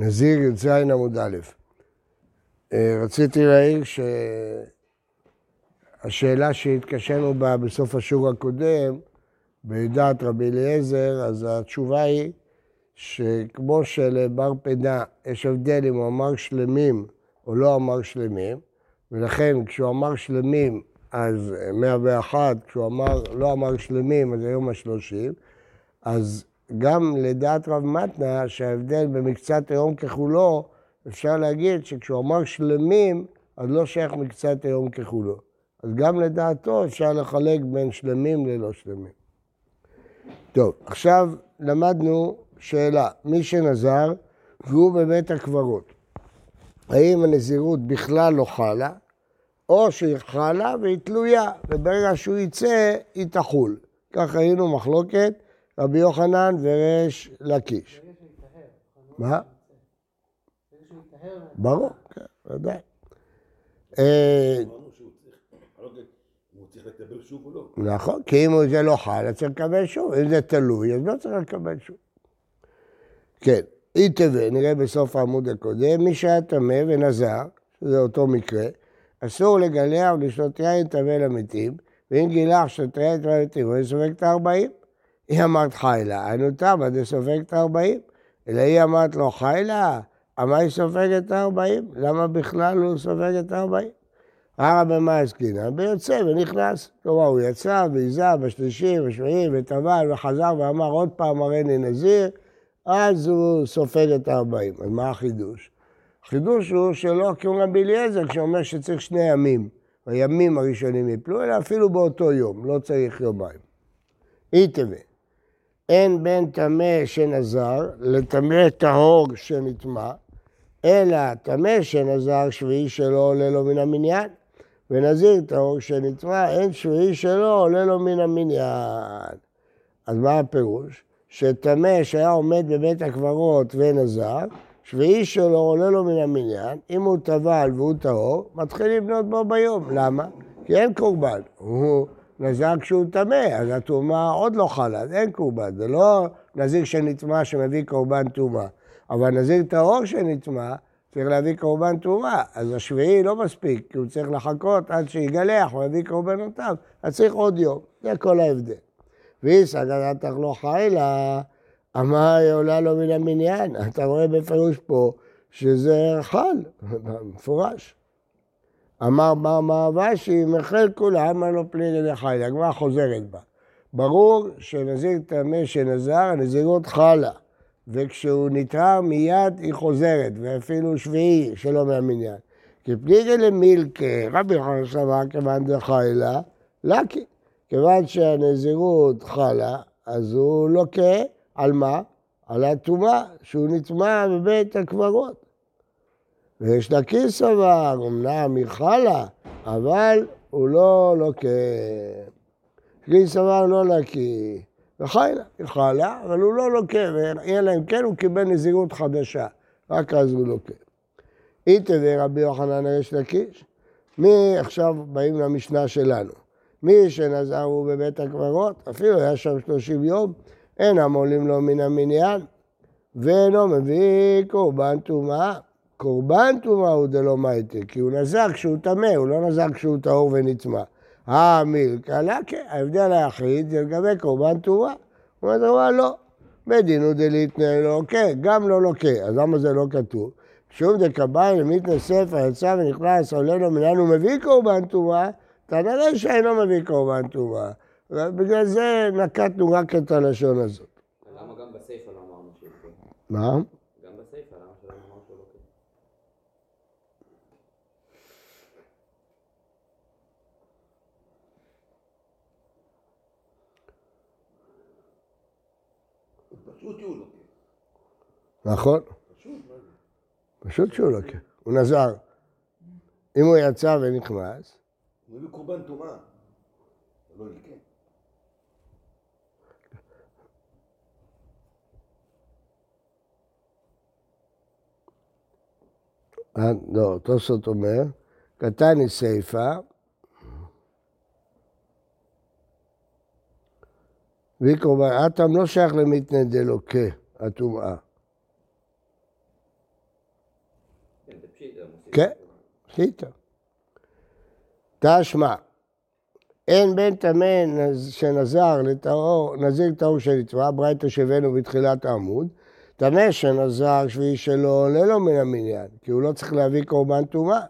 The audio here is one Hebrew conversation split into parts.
נזיר י"ז עמוד א'. אה, רציתי להעיר שהשאלה שהתקשינו בה בסוף השיעור הקודם, בדעת רבי אליעזר, אז התשובה היא שכמו שלבר פדה יש הבדל אם הוא אמר שלמים או לא אמר שלמים, ולכן כשהוא אמר שלמים אז 101, כשהוא אמר, לא אמר שלמים אז היום השלושים, אז גם לדעת רב מתנה, שההבדל במקצת היום ככולו, אפשר להגיד שכשהוא אמר שלמים, אז לא שייך מקצת היום ככולו. אז גם לדעתו אפשר לחלק בין שלמים ללא שלמים. טוב, עכשיו למדנו שאלה, מי שנזר והוא בבית הקברות, האם הנזירות בכלל לא חלה, או שהיא חלה והיא תלויה, וברגע שהוא יצא, היא תחול. כך היינו מחלוקת רבי יוחנן וריש לקיש. מה? ברור, כן, ודאי. אה, נכון, כי אם זה לא חל, אז צריך לקבל שוב. אם זה תלוי, אז לא צריך לקבל שוב. כן, אי תווה, נראה בסוף העמוד הקודם, מי שהיה טמא ונזר, שזה אותו מקרה, אסור לגלח ולשתות יין תווה למתים, ואם גילח יין תווה למתים, הוא יסובק את הארבעים. היא אמרת חיילה, היינו תמה דסופג את הארבעים. אלא היא אמרת לו חיילה, אמה היא סופגת את הארבעים? למה בכלל הוא סופג את הארבעים? ראה במה עסקינן? ביוצא ונכנס. כלומר, הוא יצא ועיזה בשלישי, בשביעי, וטבל וחזר ואמר עוד פעם הריני נזיר, אז הוא סופג את הארבעים. אז מה החידוש? החידוש הוא שלא כמו רבי אליעזר, כשאומר שצריך שני ימים. הימים הראשונים יפלו, אלא אפילו באותו יום, לא צריך יומיים. אי תווה. אין בין טמא שנזר לטמא טהור שנטמא, אלא טמא שנזר שביעי שלו עולה לו מן המניין, ונזיר טהור שנטמא, אין שביעי שלו עולה לו מן המניין. אז מה הפירוש? שטמא שהיה עומד בבית הקברות ונזר, שביעי שלו עולה לו מן המניין, אם הוא טבל והוא טהור, מתחיל לבנות בו ביום. למה? כי אין קורבן. הוא נזר כשהוא טמא, אז הטומאה עוד לא חלה, אז אין קורבן. זה לא נזיר שנטמא שמביא קורבן טומאה. אבל נזיר טהור שנטמא, צריך להביא קורבן טומאה. אז השביעי לא מספיק, כי הוא צריך לחכות עד שיגלח, הוא יביא קורבנותיו, אז צריך עוד יום. זה כל ההבדל. ואיסא דתך לא חיילה, אמר עולה לו מן המניין. אתה רואה בפירוש פה שזה חל, מפורש. אמר בר מעבשי, מחל כולה, אמר לו פליגי דחיילה. הגמרא חוזרת בה. ברור שנזיר טמא שנזר, הנזירות חלה. וכשהוא נטהר מיד היא חוזרת, ואפילו שביעי שלא מהמניין. כי פליגי למילקה, רבי יוחנן סבר כיוון דחיילה, לקי. כיוון שהנזירות חלה, אז הוא לוקה על מה? על הטומאה, שהוא נטמע בבית הקברות. ויש לה כיס סבר, אמנם היא חלה, אבל הוא לא לוקה. כיס סבר לא לקי. וחיילה, היא חלה, אבל הוא לא לוקה, אלא אם כן הוא קיבל נזירות חדשה, רק אז הוא לוקה. איתה ורבי יוחנן יש לקיש. מי עכשיו באים למשנה שלנו? מי שנזר הוא בבית הקברות, אפילו היה שם שלושים יום, אינם עולים לו מן המניין, ואינו מביא קורבן טומאה. קורבן טומאה הוא דלא מייטה, כי הוא נזר כשהוא טמא, הוא לא נזר כשהוא טהור ונטמא. המילקה לקה, ההבדל היחיד זה לגבי קורבן טומאה. הוא אומר, לא. בדין הוא דליתנא לא לוקה, גם לא לוקה. אז למה זה לא כתוב? שוב דקבאי למיתנא ספר יצא ונכנס, עולה לו מניין הוא מביא קורבן טומאה, כנראה שאינו מביא קורבן טומאה. בגלל זה נקטנו רק את הלשון הזאת. למה גם בסיפא לא אמרנו שהוא מה? גם בסיפא, למה שלא אמרנו שהוא לא פשוט הוא לוקח. נכון? פשוט, שהוא לוקה. הוא נזר. אם הוא יצא ונכנס, הוא מביא קורבן. זה לא יקרה. אה, לא, תוספות אומר, קטן היא סיפה, והיא קורבן, אטם לא שייך למתנה דלוקה, הטומאה. פשיטה, מוסיף. כן, פשיטה. תשמע, אין בין טמא נז- שנזר לטהור, נזיר טהור שנתבע, ברייתא שהבאנו בתחילת העמוד, טמא שנזר שביעי שלו עולה לו מן המניין, כי הוא לא צריך להביא קורבן טומאה.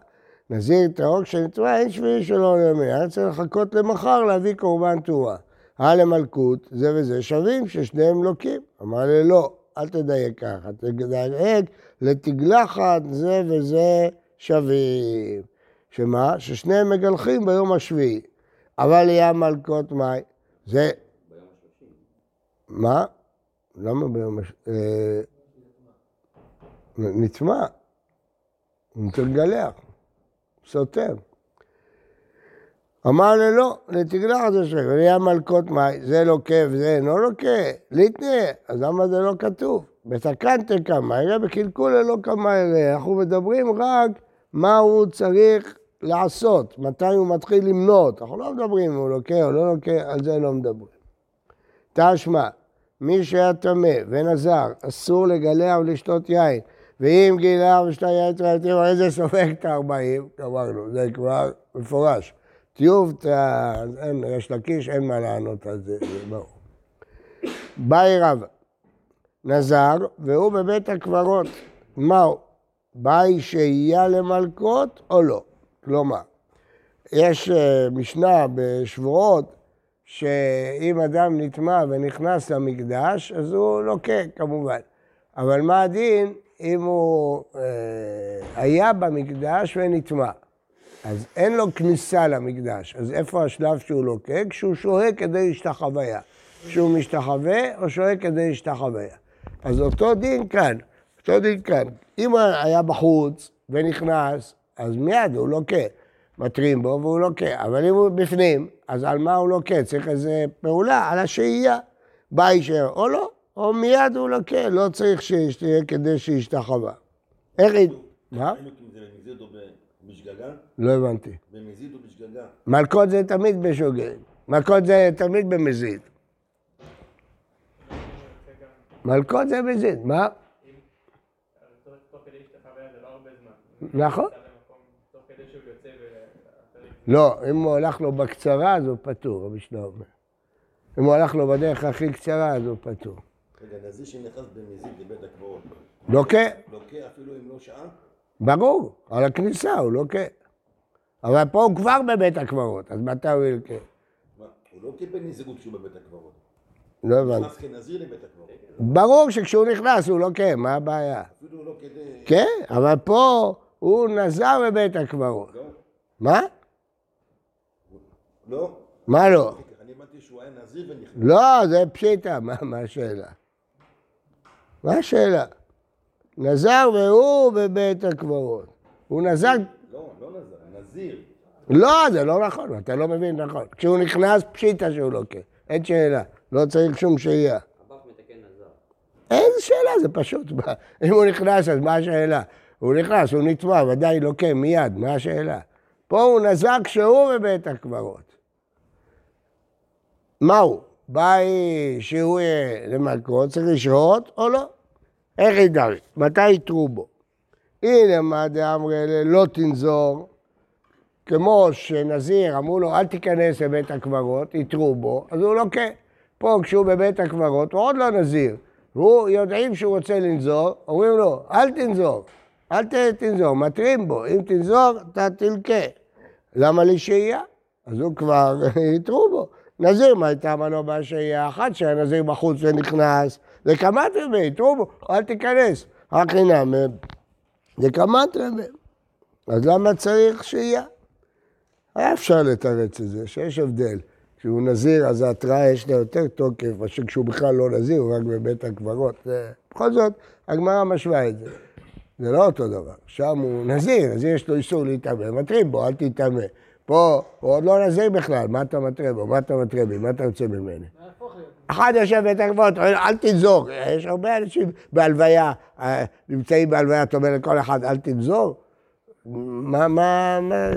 נזיר טהור כשנתבע, אין שביעי שלו עולה מן המניין, צריך לחכות למחר להביא קורבן טומאה. למלכות, זה וזה שווים, ששניהם לוקים. אמר לי, לא, אל תדייק ככה, תדייק לתגלחת, זה וזה שווים. שמה? ששניהם מגלחים ביום השביעי. אבל יהיה מלכות מאי, זה... ביום השלושים. מה? למה ביום הש... אה, נטמע. הוא מתגלח. סותר. אמר לי לא, לתגלח זה שווה, ויהיה מלכות מאי, זה לוקה וזה אינו לוקה, ליטנה, אז למה זה לא כתוב? בתקנתם כמה, הרי בקלקולה לא כמה אנחנו מדברים רק מה הוא צריך לעשות, מתי הוא מתחיל למנות, אנחנו לא מדברים אם הוא לוקה או לא לוקה, על זה לא מדברים. תשמע, מי שהיה טמא ונזר, אסור לגלח ולשתות יין, ואם גילה ושתה יין תרעתים, הרי זה סופג את ה-40, אמרנו, זה כבר מפורש. טיוב, יש לקיש, אין מה לענות על זה, זה ברור. באי רבא, נזר, והוא בבית הקברות. מהו? באי שהייה למלכות או לא? כלומר, יש אה, משנה בשבועות, שאם אדם נטמע ונכנס למקדש, אז הוא לוקה כמובן. אבל מה הדין אם הוא אה, היה במקדש ונטמע? אז אין לו כניסה למקדש, אז איפה השלב שהוא לוקה? כשהוא שוהה כדי להשתחוויה. כשהוא משתחווה או שוהה כדי להשתחוויה. אז אותו דין כאן, אותו דין כאן. אם היה בחוץ ונכנס, אז מיד הוא לוקה. מתרים בו והוא לוקה. אבל אם הוא בפנים, אז על מה הוא לוקה? צריך איזה פעולה, על השהייה. בא יישאר או לא, או מיד הוא לוקה, לא צריך שיהיה כדי שישתחווה. איך היא... מה? לא הבנתי. במזיד או בשגגה? מלכות זה תמיד בשוגג. מלכות זה תמיד במזיד. מלכות זה מזיד, מה? תוך כדי להשתחווה זה לא הרבה זמן. נכון. לא, אם הוא הלך לו בקצרה, אז הוא פטור, רבי שלמה אומר. אם הוא הלך לו בדרך הכי קצרה, אז הוא פטור. רגע, נזיר שנכנס במזיד לבית הקברות. לוקה, לוקה אפילו אם לא שעה? ברור, על הכניסה הוא לוקה. אבל פה הוא כבר בבית הקברות, אז מתי הוא ילקה? מה, הוא לא קיבל נזירות כשהוא בבית הקברות. לא הוא הבנתי. נכנס כנזיר לבית הקברות. ברור שכשהוא נכנס הוא לוקה, מה הבעיה? אפילו לא כדי... כן, אבל פה הוא נזר בבית הקברות. לא? מה? לא? מה לא? אני הבנתי שהוא היה נזיר ונכנס. לא, זה פשיטה, מה, מה השאלה? מה השאלה? נזר והוא בבית הקברות. הוא נזר... לא, לא נזר, נזיר. לא, זה לא נכון, אתה לא מבין נכון. כשהוא נכנס, פשיטה שהוא לוקה. אין שאלה, לא צריך שום שהייה. הבף מתקן נזר. איזה שאלה, זה פשוט. אם הוא נכנס, אז מה השאלה? הוא נכנס, הוא נטמע, ודאי לוקה מיד, מה השאלה? פה הוא נזר כשהוא בבית הקברות. מהו? באי שהוא יהיה למלכות, צריך לשהות או לא? איך ידע? מתי יתרו בו? הנה מה דאמרי לא תנזור, כמו שנזיר אמרו לו אל תיכנס לבית הקברות, יתרו בו, אז הוא לוקה. פה כשהוא בבית הקברות הוא עוד לא נזיר. והוא יודעים שהוא רוצה לנזור, אומרים לו אל תנזור, אל תנזור, מתרים בו, אם תנזור אתה תלקה. למה לי שהייה? אז הוא כבר יתרו בו. נזיר, מה הייתה מנו בשהייה? אחת שהנזיר בחוץ ונכנס, לקמטרי בי, יתרו בו, אל תיכנס. רק חינם, זה קמטרי בי. אז למה צריך שהייה? היה אפשר לתרץ את זה, שיש הבדל. כשהוא נזיר, אז ההתראה יש לה יותר תוקף, מאשר כשהוא בכלל לא נזיר, הוא רק בבית הקברות. זה- בכל זאת, הגמרא משווה את זה. זה לא אותו דבר. שם הוא נזיר, אז יש לו איסור להתאמן, מתרים בו, אל תתאמן. פה הוא עוד לא נזיר בכלל, מה אתה מתרה בו? מה אתה מתרה בי? מה אתה רוצה ממני? אחד יושב בבית הקברות, אל תנזור. יש הרבה אנשים בהלוויה, אה, נמצאים בהלוויה, אתה אומר לכל אחד, אל תנזור. מה, מה, מה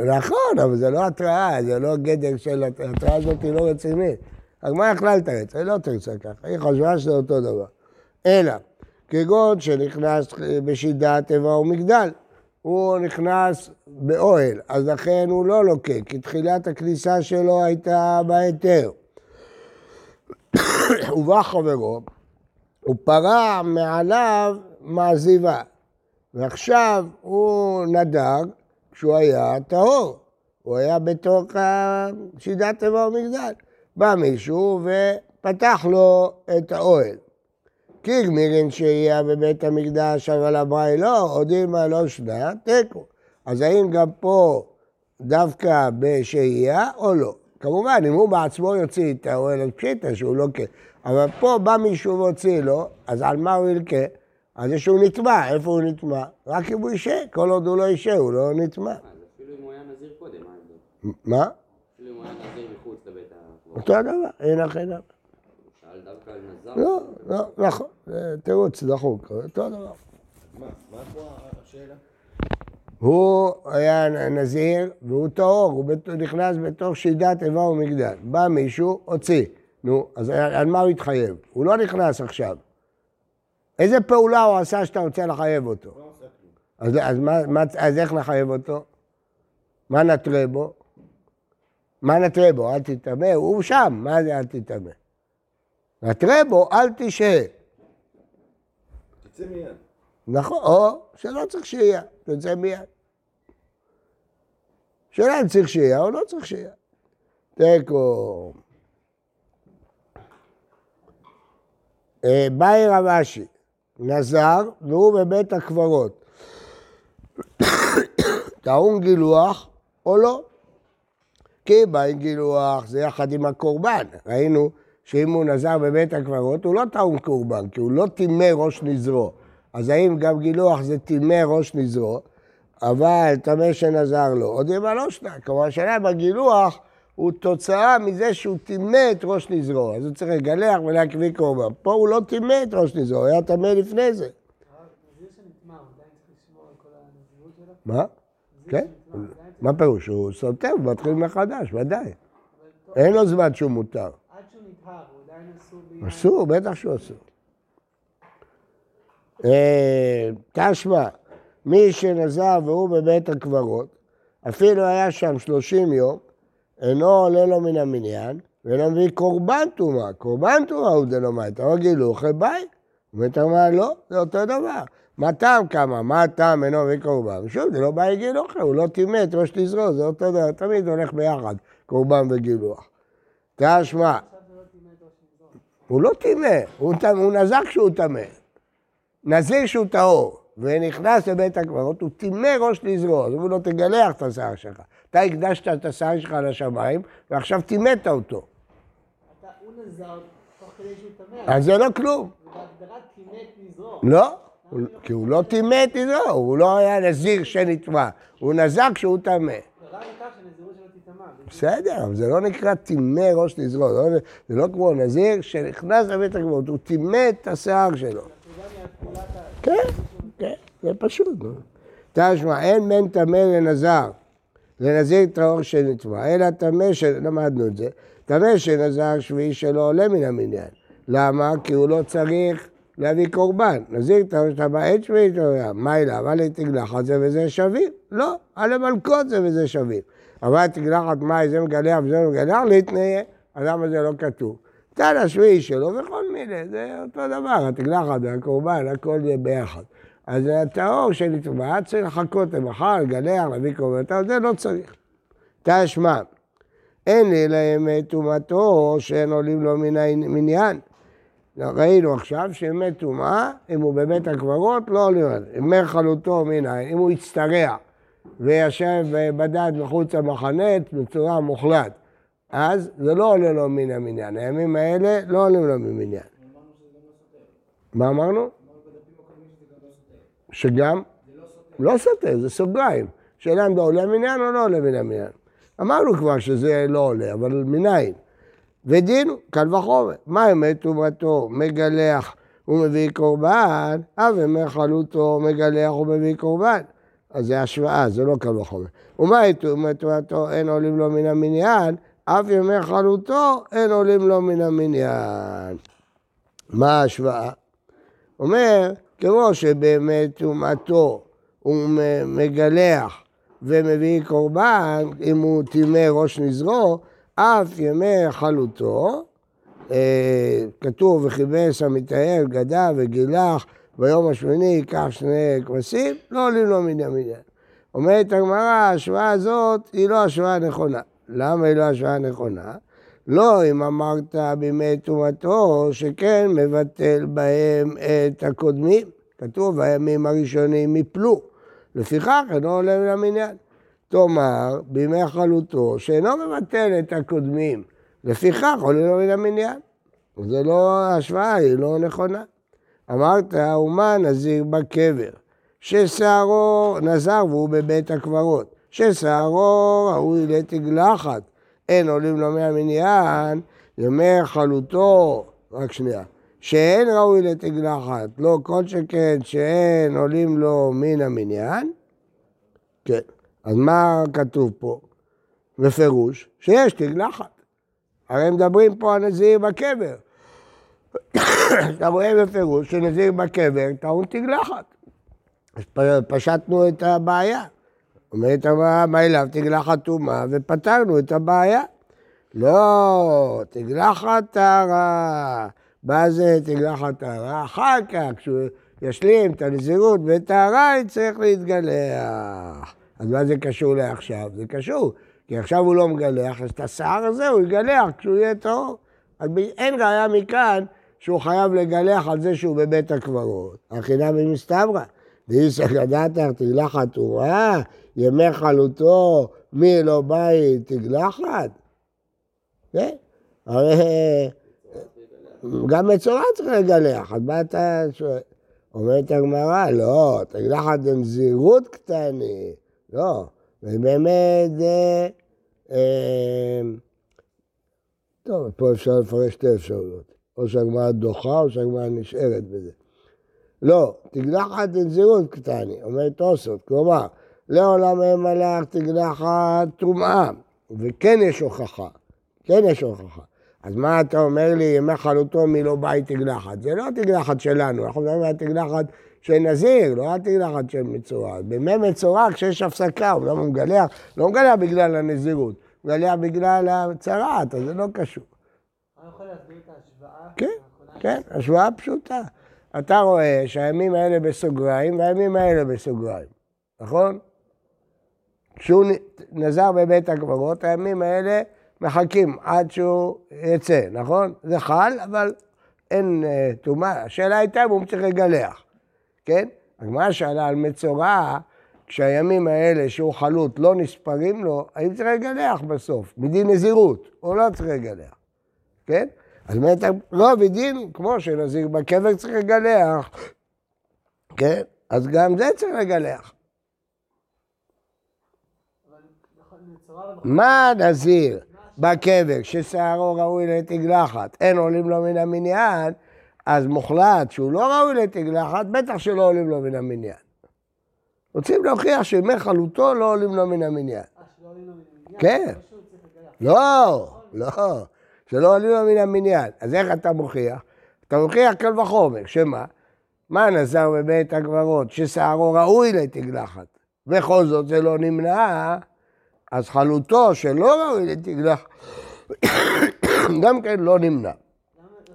לנזור. נכון, אבל זה לא התראה, זה לא גדר של, ההתראה הזאת היא לא רצינית. הגמרא יכלה לתרץ, היא לא תרצה ככה, היא חשבה שזה אותו דבר. אלא, כגון שנכנס בשידת איבה ומגדל. הוא נכנס באוהל, אז לכן הוא לא לוקה, כי תחילת הכניסה שלו הייתה בהיתר. ובא חברו, הוא פרע מעליו מעזיבה, ועכשיו הוא נדר כשהוא היה טהור, הוא היה בתוך שידת טבע ומגדל. בא מישהו ופתח לו את האוהל. כי גמירין שהייה בבית המקדש, אבל אמרה לא, עוד אימה לא שנה, תיקו. אז האם גם פה דווקא בשהייה או לא? כמובן, אם הוא בעצמו יוציא את האוהל, אז פשיטה שהוא לא כן. אבל פה בא מישהו והוציא לו, אז על מה הוא ילקה? על זה שהוא נטמע, איפה הוא נטמע? רק אם הוא ישה, כל עוד הוא לא ישה, הוא לא נטמע. אז אפילו אם הוא היה נזיר קודם, מה ההבדל? מה? אפילו אם הוא היה נזיר מחוץ לבית הקברות. אותו דבר, אין אחרי דבר. שאל דווקא על נזר. לא, לא, נכון, זה תירוץ דחוק, אותו דבר. מה, מה פה השאלה? הוא היה נזיר והוא טהור, הוא נכנס בתוך שידת איבה ומגדל. בא מישהו, הוציא. נו, אז על מה הוא התחייב? הוא לא נכנס עכשיו. איזה פעולה הוא עשה שאתה רוצה לחייב אותו? לא. אז, אז, מה, מה, אז איך לחייב אותו? מה נתרה בו? מה נתרה בו? אל תטמא, הוא שם, מה זה אל תטמא? נתרה בו, אל תשהה. תצא מיד. נכון, או שלא צריך שהייה, תצא מיד. שאלה אם צריך שהייה או לא צריך שהייה. תיקו. אה, באי רב אשי, נזר, והוא בבית הקברות. טעון גילוח או לא? כי באי גילוח זה יחד עם הקורבן. ראינו שאם הוא נזר בבית הקברות, הוא לא טעון קורבן, כי הוא לא טימא ראש נזרו. אז האם גם גילוח זה טימא ראש נזרו, אבל טמא שנזר לו, עוד ימה לא שנה. כלומר, השאלה בגילוח הוא תוצאה מזה שהוא טימא את ראש נזרו, אז הוא צריך לגלח ולהקריא קורבן. פה הוא לא טימא את ראש נזרו, הוא היה טמא לפני זה. מה? כן? מה פירוש? הוא סותר, הוא מתחיל מחדש, ודאי. אין לו זמן שהוא מותר. עד שהוא נטהר, הוא עדיין אסור בלי... אסור, בטח שהוא אסור. אה, תשמע, מי שנזר והוא בבית הקברות, אפילו היה שם 30 יום, אינו עולה לו מן המניין, ואינו מביא קורבן טומאה. קורבן טומאה הוא דלומי, אתה רואה גילוך, ביי. ואתה אומר, לא, זה אותו דבר. מה טעם כמה? מה הטעם אינו מביא קורבן? שוב, זה לא בא גילוח, הוא לא טימא את ראש תזרו, זה אותו דבר, תמיד הולך ביחד, קורבן וגילוח. תשמע, עכשיו זה לא טימא את ראש נזיר. הוא לא טימא, הוא, הוא נזר כשהוא טמא. נזיר שהוא טהור, ונכנס לבית הקברות, הוא טימא ראש נזרו, אז אומרים לו, תגלח את השיער שלך. אתה הקדשת את השיער שלך לשמיים, ועכשיו טימאת אותו. אתה, הוא נזר תוך כדי שהוא טמא. אז זה לא כלום. לא, הוא- כי הוא לא טימא את נזרו, הוא לא היה נזיר שנטמע, הוא נזר כשהוא טמא. רק לכך שנזירות שלו תיטמע. בסדר, זה לא נקרא טימא ראש נזרו, לא- זה לא כמו נזיר שנכנס לבית הקברות, הוא טימא את השיער שלו. כן, כן, זה פשוט. תשמע, אין בין טמא לנזר, לנזיר טהור שנטמע, אלא טמא. למדנו את זה, טמא שנזר שביעי שלא עולה מן המניין. למה? כי הוא לא צריך להביא קורבן. נזיר טהור שטמא אין שביעי שלא מה אליו? אבל תגלחת זה וזה שווים? לא, על המלכות זה וזה שווים. אבל תגלחת מים זה מגלח וזה מגלח, להתניה, אז למה זה לא כתוב? תן השביעי שלו וכל מיני, זה אותו דבר, התגלחת והקורבן, הכל זה ביחד. אז הטהור שנטמע צריך לחכות למחר, לגלח, להביא קורבן, אבל זה לא צריך. תשמע, אין לי להם טומאתו שאין עולים לו מן המניין. ראינו עכשיו שימי טומאה, אם הוא בבית הקברות, לא עולים עליו. ימי חלוטו מנין, אם הוא הצטרע וישב בדד מחוץ למחנה בצורה מוחלט, אז זה לא עולה לו מן המניין. הימים האלה לא עולים לו ממניין. מה אמרנו? שגם? לא סותר, זה סוגריים. שאלה אם זה עולה מניין או לא עולה מן המניין. אמרנו כבר שזה לא עולה, אבל מניין. ודין, קל וחומר. מה אמת טומאתו? מגלח ומביא קורבן, אב ימי חלוטו מגלח ומביא קורבן. אז זה השוואה, זה לא קל וחומר. ומה טומאתו? אין עולים לו מן המניין, אף ימי חלוטו אין עולים לו מן המניין. מה ההשוואה? אומר, כמו שבאמת טומאתו הוא מגלח ומביא קורבן, אם הוא טימא ראש נזרו, אף ימי חלותו, אה, כתוב וכיבס המטהר, גדע וגילח, ביום השמיני ייקח שני כבשים, לא עולים לו מן המניין. אומרת הגמרא, ההשוואה הזאת היא לא השוואה נכונה. למה היא לא השוואה נכונה? לא אם אמרת בימי טומאתו, שכן מבטל בהם את הקודמים. כתוב, הימים הראשונים יפלו. לפיכך אינו עולה מן המניין. תאמר, בימי חלותו, שאינו מבטל את הקודמים. לפיכך עולה לו מן המניין. זה לא, ההשוואה היא לא נכונה. אמרת, אומה נזיר בקבר, ששערו נזר והוא בבית הקברות, ששערו ראוי לתגלחת, אין עולים לו מהמניין, ימי חלותו, רק שנייה, שאין ראוי לתגלחת, לא כל שכן שאין עולים לו מן המניין, כן, אז מה כתוב פה? בפירוש, שיש תגלחת. הרי מדברים פה על נזיר בקבר. אתה רואה בפירוש שנזיר בקבר טעון תגלחת. אז פשטנו את הבעיה. אומרת הגמרא, מה אליו תגלחת טומאה, ופתרנו את הבעיה. לא, תגלחת טהרה. מה זה תגלחת טהרה? אחר כך, כשהוא ישלים את הנזירות וטהרה, יצטרך להתגלח. אז מה זה קשור לעכשיו? זה קשור, כי עכשיו הוא לא מגלח, אז את השיער הזה הוא יגלח כשהוא יהיה טהור. אז אין ראיה מכאן שהוא חייב לגלח על זה שהוא בבית הקברות. החינם היא מסתברא. ואיסא גדתך תגלחת טומאה, ימי חלותו, מי לא בית תגלחת? כן? הרי גם מצורע צריך לגלח, אז מה אתה שואל? אומרת הגמרא, לא, תגלחת בנזירות קטני, לא, ובאמת זה... אה, טוב, פה אפשר לפרש שתי אפשרויות, או שהגמרא דוחה או שהגמרא נשארת בזה. לא, תגלחת בנזירות קטני, אומר תוספות, כלומר, לעולם אין מלאך תגלחת טומאה, וכן יש הוכחה, כן יש הוכחה. אז מה אתה אומר לי, ימי חלותו מי לא בית תגלחת? זה לא התגלחת שלנו, אנחנו מדברים על התגלחת של נזיר, לא התגלחת של מצורע. בימי מצורע, כשיש הפסקה, הוא לא מגלח, לא מגלח בגלל הנזירות, הוא מגלח בגלל הצרעת, אז זה לא קשור. אני יכול להסביר את? כן, כן, השוואה פשוטה. אתה רואה שהימים האלה בסוגריים והימים האלה בסוגריים, נכון? כשהוא נזר בבית הקברות, הימים האלה מחכים עד שהוא יצא, נכון? זה חל, אבל אין אה, טומאה. השאלה הייתה אם הוא צריך לגלח, כן? הגמרא שאלה על מצורע, כשהימים האלה שהוא חלוט לא נספרים לו, האם צריך לגלח בסוף, מדין נזירות, או לא צריך לגלח, כן? אז באמת, לא, בדין, כמו שנזיר בקבר צריך לגלח, כן? אז גם זה צריך לגלח. נכון, מה נזיר בקבר ששערו ראוי לתגלחת, אין עולים לו מן המניין, אז מוחלט שהוא לא ראוי לתגלחת, בטח שלא עולים לו מן המניין. רוצים להוכיח שימי חלוטו לא עולים לו מן המניין. אה, שלא עולים לו מן המניין? כן. לא. לא, לא, שלא עולים לו מן המניין. אז איך אתה מוכיח? אתה מוכיח קל וחומר, שמה? מה נזר בבית הקברות? ששערו ראוי לתגלחת. בכל זאת זה לא נמנע, אז חלוטו שלא ראוי לתגלחת, גם כן לא נמנע.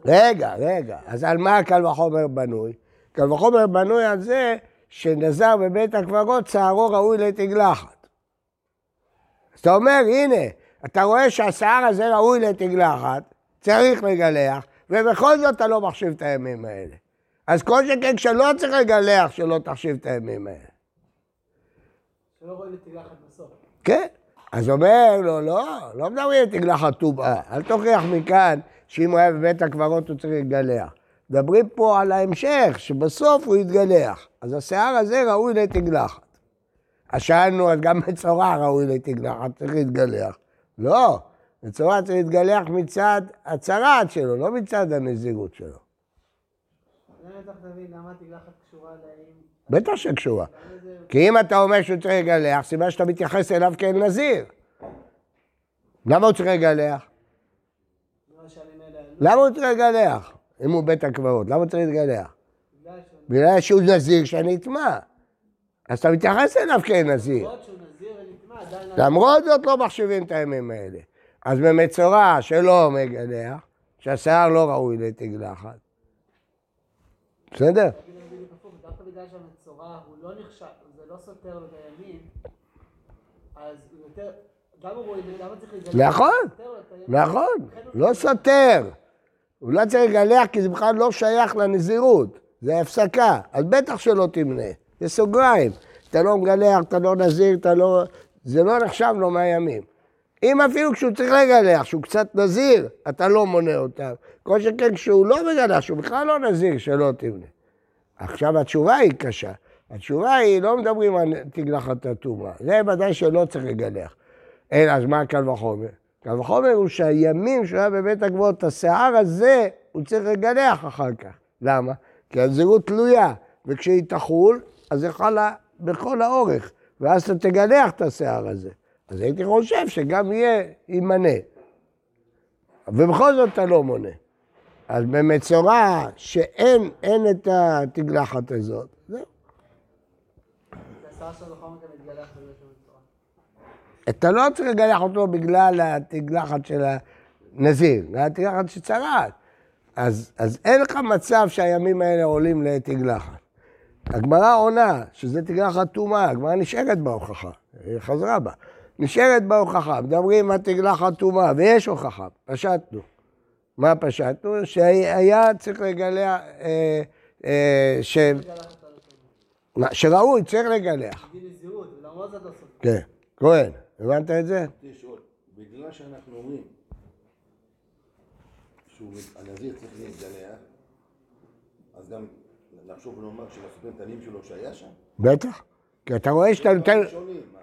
רגע, רגע, אז על מה קל וחומר בנוי? קל וחומר בנוי על זה שנזר בבית הקברות שערו ראוי לתגלחת. אז אתה אומר, הנה, אתה רואה שהשיער הזה ראוי לתגלחת, צריך לגלח, ובכל זאת אתה לא מחשיב את הימים האלה. אז כל שכן כשלא צריך לגלח, שלא תחשיב את הימים האלה. שלא רואים לתגלחת בסוף. כן. אז אומר לו, לא, לא מדברים על תגלחת טומאה. אל תוכיח מכאן שאם הוא היה בבית הקברות הוא צריך להתגלח. מדברים פה על ההמשך, שבסוף הוא יתגלח. אז השיער הזה ראוי לתגלחת. אז שאלנו, אז גם מצורע ראוי לתגלחת, צריך להתגלח. לא, מצורע צריך להתגלח מצד הצרעת שלו, לא מצד הנזירות שלו. בטח שקשורה. כי אם אתה אומר שהוא צריך לגלח, סימן שאתה מתייחס אליו כאל נזיר. למה הוא צריך לגלח? למה הוא צריך לגלח? אם הוא בית הקברות, למה הוא צריך להתגלח? בגלל שהוא נזיר שנטמע. אז אתה מתייחס אליו שהוא נזיר. למרות זאת לא מחשיבים את הימים האלה. אז במצורע שלא מגלח, שהשיער לא ראוי לתגלחת. בסדר? דווקא בגלל שהמצורע הוא לא נחשב, זה לא סותר לו את הימים, אז הוא יותר, גם הוא רואה, למה צריך לגלח? נכון. נכון, לא סותר. הוא לא צריך לגלח כי זה בכלל לא שייך לנזירות, זה הפסקה, אז בטח שלא תמנה, זה סוגריים. אתה לא מגלח, אתה לא נזיר, אתה לא... זה לא נחשב לו מהימים. אם אפילו כשהוא צריך לגלח, שהוא קצת נזיר, אתה לא מונה אותם. כל שכן כשהוא לא מגלח, שהוא בכלל לא נזיר, שלא תמנה. עכשיו התשובה היא קשה. התשובה היא, לא מדברים על תגלחת הטומאה. זה ודאי שלא צריך לגלח. אלא, אז מה קל וחומר? קל וחומר הוא שהימים שהוא היה בבית הגבוהות, השיער הזה, הוא צריך לגלח אחר כך. למה? כי הנזירות תלויה, וכשהיא תחול, אז זה חלה בכל האורך, ואז אתה תגלח את השיער הזה. אז הייתי חושב שגם יהיה, יימנה. ובכל זאת אתה לא מונה. אז במצורע שאין אין את התגלחת הזאת, זהו. אתה לא צריך לגלח אותו בגלל התגלחת של הנזיר, בגלל התגלחת שצרעת. אז, אז אין לך מצב שהימים האלה עולים לתגלחת. הגמרא עונה שזה תגלחת טומאה, הגמרא נשארת בהוכחה, היא חזרה בה. נשארת בהוכחה, מדברים על תגלחת טומאה, ויש הוכחה, פשטנו. מה פשטנו? שהיה צריך לגלח, אה, אה, ש... מה, שראוי, צריך לגלח. כן, כהן, הבנת את זה? בגלל שאנחנו אומרים שהנזיר צריך להתגלח, אז גם לחשוב ולומר שלסופרים קטנים שלו שהיה שם? בטח. כי אתה רואה שאתה נותן...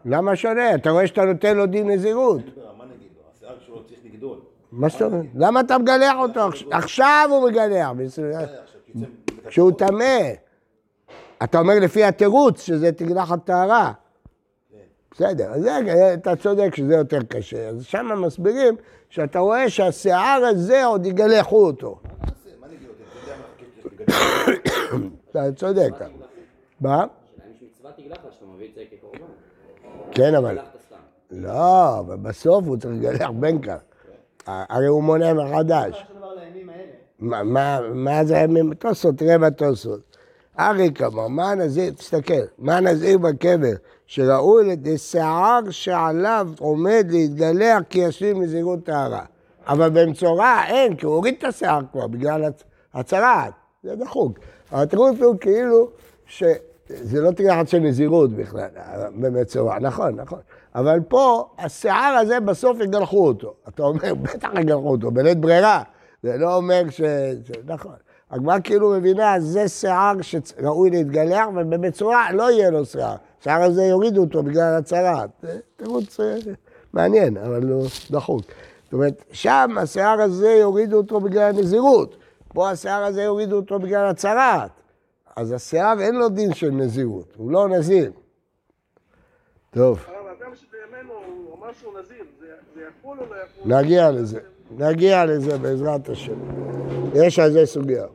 למה שונה? אתה רואה שאתה נותן לו דין נזירות. מה נגיד לו? השיער שלו צריך לגדול. מה זאת אומרת? למה אתה מגלח אותו? עכש- עכשיו הוא מגלח. כשהוא טמא. אתה אומר לפי התירוץ שזה תגלחת טהרה. בסדר, אז זה, אתה צודק שזה יותר קשה. אז שם מסבירים שאתה רואה שהשיער הזה עוד יגלחו אותו. מה נעשה? מה נגיד לו? אתה יודע מה חכה לגדול? אתה צודק. מה? מצוות תגלחת שאתה מביא את זה כקורבן. כן, אבל... לא, אבל בסוף הוא צריך לגלח בין כאן. הרי הוא מונה מחדש. מה, זה הימים? תוספות, תראה בתוספות. אריק אמר, מה הנזיר, תסתכל, מה הנזיר בקבר, שראוי לידי שיער שעליו עומד להתגלח כי ישלים נזירות טהרה. אבל במצורע אין, כי הוא הוריד את השיער כבר בגלל הצ- הצרעת, זה דחוק. תראו אפילו כאילו שזה לא תגלחת של נזירות בכלל, במצורע, נכון, נכון. אבל פה, השיער הזה בסוף יגלחו אותו. אתה אומר, בטח יגלחו אותו, בלית ברירה. זה לא אומר ש... נכון. הגמרא כאילו מבינה, זה שיער שראוי להתגלח, ובמצורע לא יהיה לו שיער. השיער הזה יורידו אותו בגלל הצהרת. זה תירוץ אה, מעניין, אבל הוא דחוק. זאת אומרת, שם השיער הזה יורידו אותו בגלל הנזירות. פה השיער הזה יורידו אותו בגלל הצהרת. אז השיער אין לו דין של נזירות, הוא לא נזיר. טוב, לא? נגיע לזה. נגיע לזה בעזרת השם. יש על זה סוגיה.